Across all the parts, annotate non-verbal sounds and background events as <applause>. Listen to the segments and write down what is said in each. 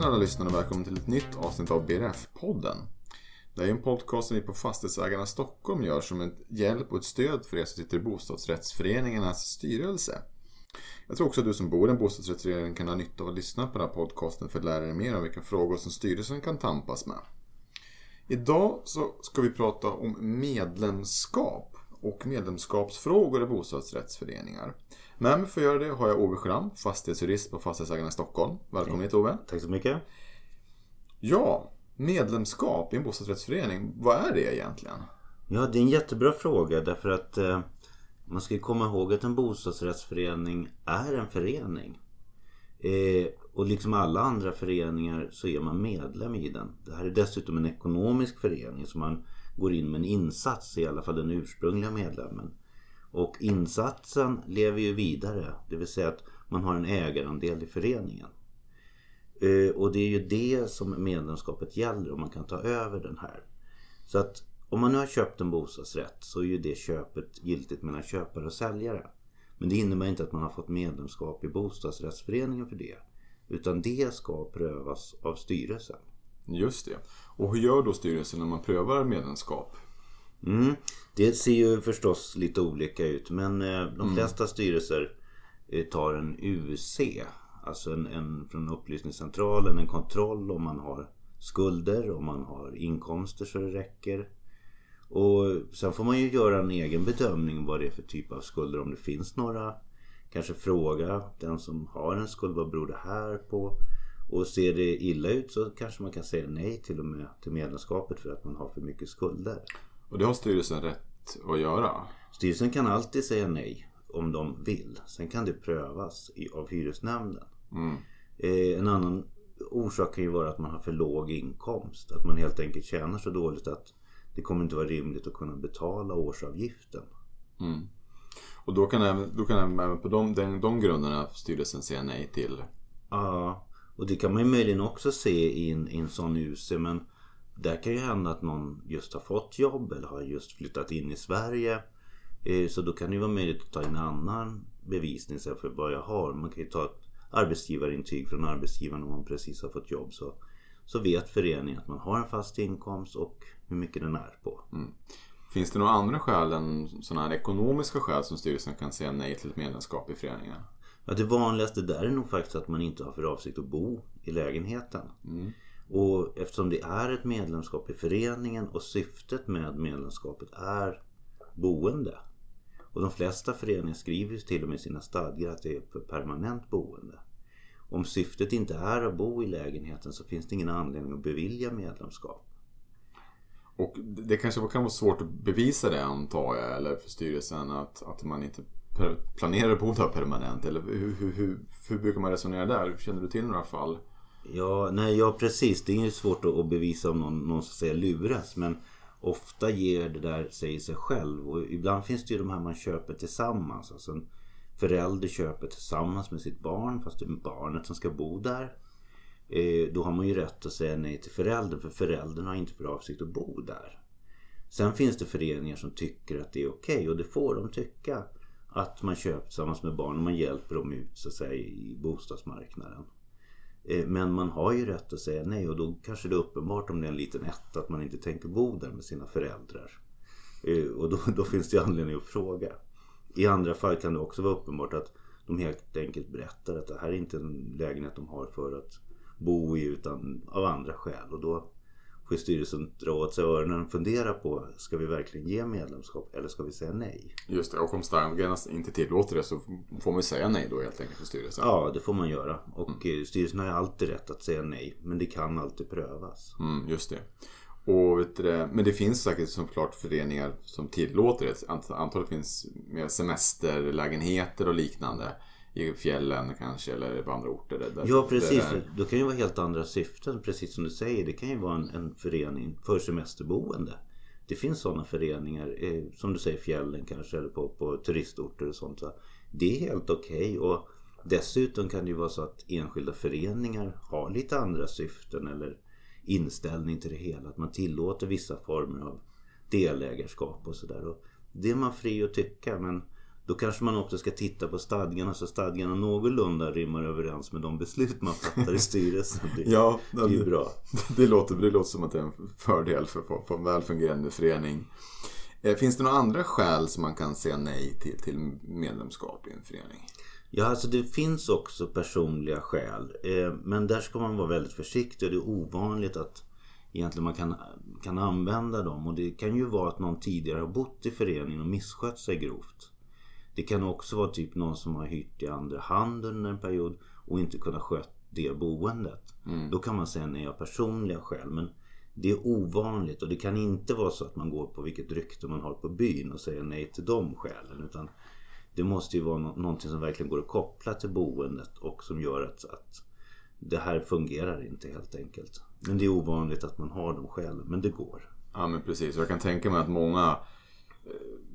Hejsan alla lyssnare och välkommen till ett nytt avsnitt av BRF-podden. Det är en podcast som vi på Fastighetsägarna Stockholm gör som en hjälp och ett stöd för er som sitter i bostadsrättsföreningarnas styrelse. Jag tror också att du som bor i en bostadsrättsförening kan ha nytta av att lyssna på den här podcasten för att lära dig mer om vilka frågor som styrelsen kan tampas med. Idag så ska vi prata om medlemskap och medlemskapsfrågor i bostadsrättsföreningar. Mig för att göra det har jag Ove Schramm, fastighetsjurist på Fastighetsägarna Stockholm. Välkommen hit Ove. Tack så mycket. Ja, medlemskap i en bostadsrättsförening, vad är det egentligen? Ja, det är en jättebra fråga därför att eh, man ska komma ihåg att en bostadsrättsförening är en förening. Eh, och liksom alla andra föreningar så är man medlem i den. Det här är dessutom en ekonomisk förening så man går in med en insats, i alla fall den ursprungliga medlemmen. Och insatsen lever ju vidare, det vill säga att man har en ägarandel i föreningen. Eh, och det är ju det som medlemskapet gäller om man kan ta över den här. Så att om man nu har köpt en bostadsrätt så är ju det köpet giltigt mellan köpare och säljare. Men det innebär inte att man har fått medlemskap i bostadsrättsföreningen för det. Utan det ska prövas av styrelsen. Just det. Och hur gör då styrelsen när man prövar medlemskap? Mm. Det ser ju förstås lite olika ut men eh, de mm. flesta styrelser eh, tar en UC. Alltså en, en från upplysningscentralen, en kontroll om man har skulder, om man har inkomster så det räcker. Och sen får man ju göra en egen bedömning vad det är för typ av skulder. Om det finns några. Kanske fråga den som har en skuld, vad beror det här på? Och ser det illa ut så kanske man kan säga nej till och med till medlemskapet för att man har för mycket skulder. Och det har styrelsen rätt att göra? Styrelsen kan alltid säga nej om de vill. Sen kan det prövas av hyresnämnden. Mm. Eh, en annan orsak kan ju vara att man har för låg inkomst. Att man helt enkelt tjänar så dåligt att det kommer inte vara rimligt att kunna betala årsavgiften. Mm. Och då kan, även, då kan även på de, de, de grunderna styrelsen säga nej till? Ja, och det kan man ju möjligen också se i en, i en sån UC. Men där kan ju hända att någon just har fått jobb eller har just flyttat in i Sverige. Eh, så då kan det ju vara möjligt att ta en annan bevisning för vad jag har. Man kan ju ta ett arbetsgivarintyg från arbetsgivaren om man precis har fått jobb. Så, så vet föreningen att man har en fast inkomst och hur mycket den är på. Mm. Finns det några andra skäl än sådana här ekonomiska skäl som styrelsen kan säga nej till ett medlemskap i föreningen? Ja, det vanligaste där är nog faktiskt att man inte har för avsikt att bo i lägenheten. Mm. Och eftersom det är ett medlemskap i föreningen och syftet med medlemskapet är boende. Och de flesta föreningar skriver ju till och med i sina stadgar att det är för permanent boende. Om syftet inte är att bo i lägenheten så finns det ingen anledning att bevilja medlemskap. Och det kanske kan vara svårt att bevisa det antar jag, eller för styrelsen att, att man inte planerar på att ta permanent. Eller hur, hur, hur, hur brukar man resonera där? Känner du till några fall? Ja, nej, ja precis. Det är ju svårt att bevisa om någon, någon så att säga luras. Men ofta ger det där sig sig själv. Och ibland finns det ju de här man köper tillsammans. Alltså en förälder köper tillsammans med sitt barn fast det är barnet som ska bo där. Eh, då har man ju rätt att säga nej till föräldern för föräldern har inte för avsikt att bo där. Sen finns det föreningar som tycker att det är okej okay, och det får de tycka. Att man köper tillsammans med barn och man hjälper dem ut så att säga i bostadsmarknaden. Eh, men man har ju rätt att säga nej och då kanske det är uppenbart om det är en liten etta att man inte tänker bo där med sina föräldrar. Eh, och då, <laughs> då finns det ju anledning att fråga. I andra fall kan det också vara uppenbart att de helt enkelt berättar att det här är inte en lägenhet de har för att bo i utan av andra skäl. Och då får styrelsen dra åt sig öronen och fundera på ska vi verkligen ge medlemskap eller ska vi säga nej? Just det, och om stadgarna inte tillåter det så får man säga nej då helt enkelt för styrelsen? Ja, det får man göra. Och mm. styrelsen har ju alltid rätt att säga nej, men det kan alltid prövas. Mm, just det. Och du, men det finns säkert såklart föreningar som tillåter det. Antalet finns med semesterlägenheter och liknande i fjällen kanske eller på andra orter. Där, ja precis, där... då kan ju vara helt andra syften precis som du säger. Det kan ju vara en, en förening för semesterboende. Det finns sådana föreningar, eh, som du säger fjällen kanske eller på, på turistorter och sånt. Så det är helt okej. Okay. Och dessutom kan det ju vara så att enskilda föreningar har lite andra syften eller inställning till det hela. Att man tillåter vissa former av delägarskap och sådär. Det är man fri att tycka men Då kanske man också ska titta på stadgarna så stadgarna någorlunda rimmar överens med de beslut man fattar i styrelsen. Det, Ja, det är ju bra. <laughs> Det låter, det låter som att det är en fördel för få en väl fungerande förening. Eh, Finns det några andra skäl som man kan säga nej till, till medlemskap i en förening? Ja, alltså det finns också personliga skäl. Eh, men där ska man vara väldigt försiktig det är ovanligt att egentligen man kan, kan använda dem. Och det kan ju vara att någon tidigare har bott i föreningen och misskött sig grovt. Det kan också vara typ någon som har hyrt i andra hand under en period och inte kunnat sköta det boendet. Då kan man säga nej av personliga skäl. Men det är ovanligt och det kan inte vara så att man går på vilket rykte man har på byn och säger nej till de skälen. Utan det måste ju vara nå- någonting som verkligen går att koppla till boendet och som gör att, att det här fungerar inte helt enkelt. Men det är ovanligt att man har de skälen, men det går. Ja men precis, och jag kan tänka mig att många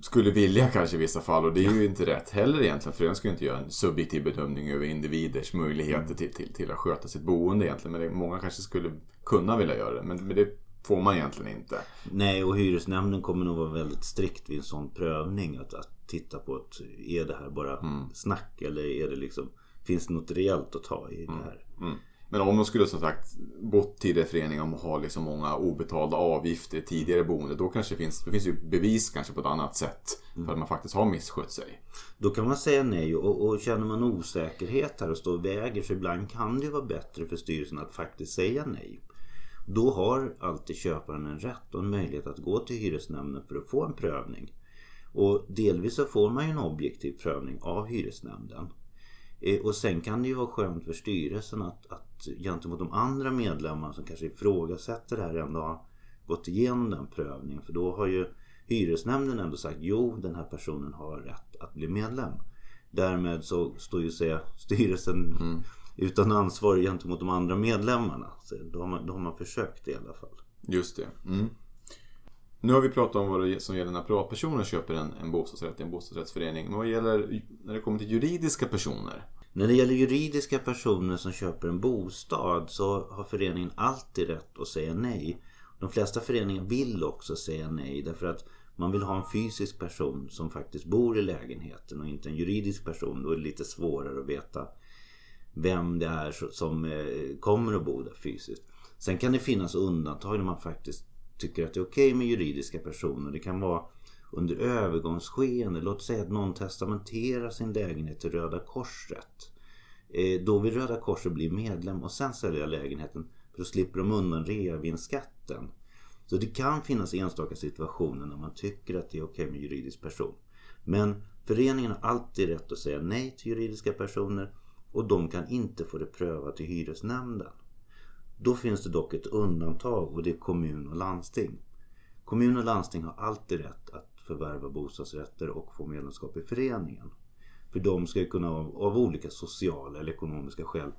skulle vilja kanske i vissa fall och det är ju inte rätt heller egentligen för den ska ju inte göra en subjektiv bedömning över individers möjligheter till, till, till att sköta sitt boende egentligen. Men det, många kanske skulle kunna vilja göra det men, men det får man egentligen inte. Nej, och hyresnämnden kommer nog vara väldigt strikt vid en sån prövning. Att, att titta på att är det här bara snack eller är det liksom Finns det något rejält att ta i det här? Mm. Men om de skulle som sagt bott tidigare i föreningen och ha liksom många obetalda avgifter tidigare boende då kanske det finns, det finns ju bevis kanske på ett annat sätt för att man faktiskt har misskött sig. Då kan man säga nej och, och känner man osäkerhet här och står och väger så ibland kan det ju vara bättre för styrelsen att faktiskt säga nej. Då har alltid köparen en rätt och en möjlighet att gå till hyresnämnden för att få en prövning. Och delvis så får man ju en objektiv prövning av hyresnämnden. Eh, Och sen kan det ju vara skönt för styrelsen att, att gentemot de andra medlemmarna som kanske ifrågasätter det här ändå har gått igenom den prövningen. För då har ju hyresnämnden ändå sagt jo den här personen har rätt att bli medlem. Därmed så står ju säga, styrelsen utan ansvar gentemot de andra medlemmarna. Så då, har man, då har man försökt i alla fall. Just det. Mm. Nu har vi pratat om vad det som gäller när privatpersoner köper en, en bostadsrätt i en bostadsrättsförening. Men vad gäller när det kommer till juridiska personer? När det gäller juridiska personer som köper en bostad så har föreningen alltid rätt att säga nej. De flesta föreningar vill också säga nej därför att man vill ha en fysisk person som faktiskt bor i lägenheten och inte en juridisk person. Då är det lite svårare att veta vem det är som eh, kommer att bo där fysiskt. Sen kan det finnas undantag när man faktiskt tycker att det är okej med juridiska personer. Det kan vara under övergångsskeende. Låt säga att någon testamenterar sin lägenhet till Röda Korset. Eh, då vill Röda Korset bli medlem och sen sälja lägenheten. För då slipper de undan reavinstskatten. Så det kan finnas enstaka situationer när man tycker att det är okej med juridisk person. Men föreningen har alltid rätt att säga nej till juridiska personer och de kan inte få det prövat i hyresnämnden. Då finns det dock ett undantag och det är kommun och landsting. Kommun och landsting har alltid rätt att förvärva bostadsrätter och få medlemskap i föreningen. För de ska ju kunna av, av olika sociala eller ekonomiska skäl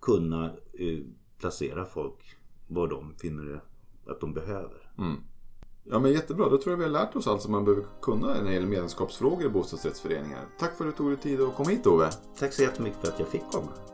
kunna eh, placera folk var de finner att de behöver. Ja men jättebra, då tror jag vi har lärt oss allt som man behöver kunna när det gäller medlemskapsfrågor i bostadsrättsföreningar. Tack för att du tog dig tid att komma hit Ove. Tack så jättemycket för att jag fick komma.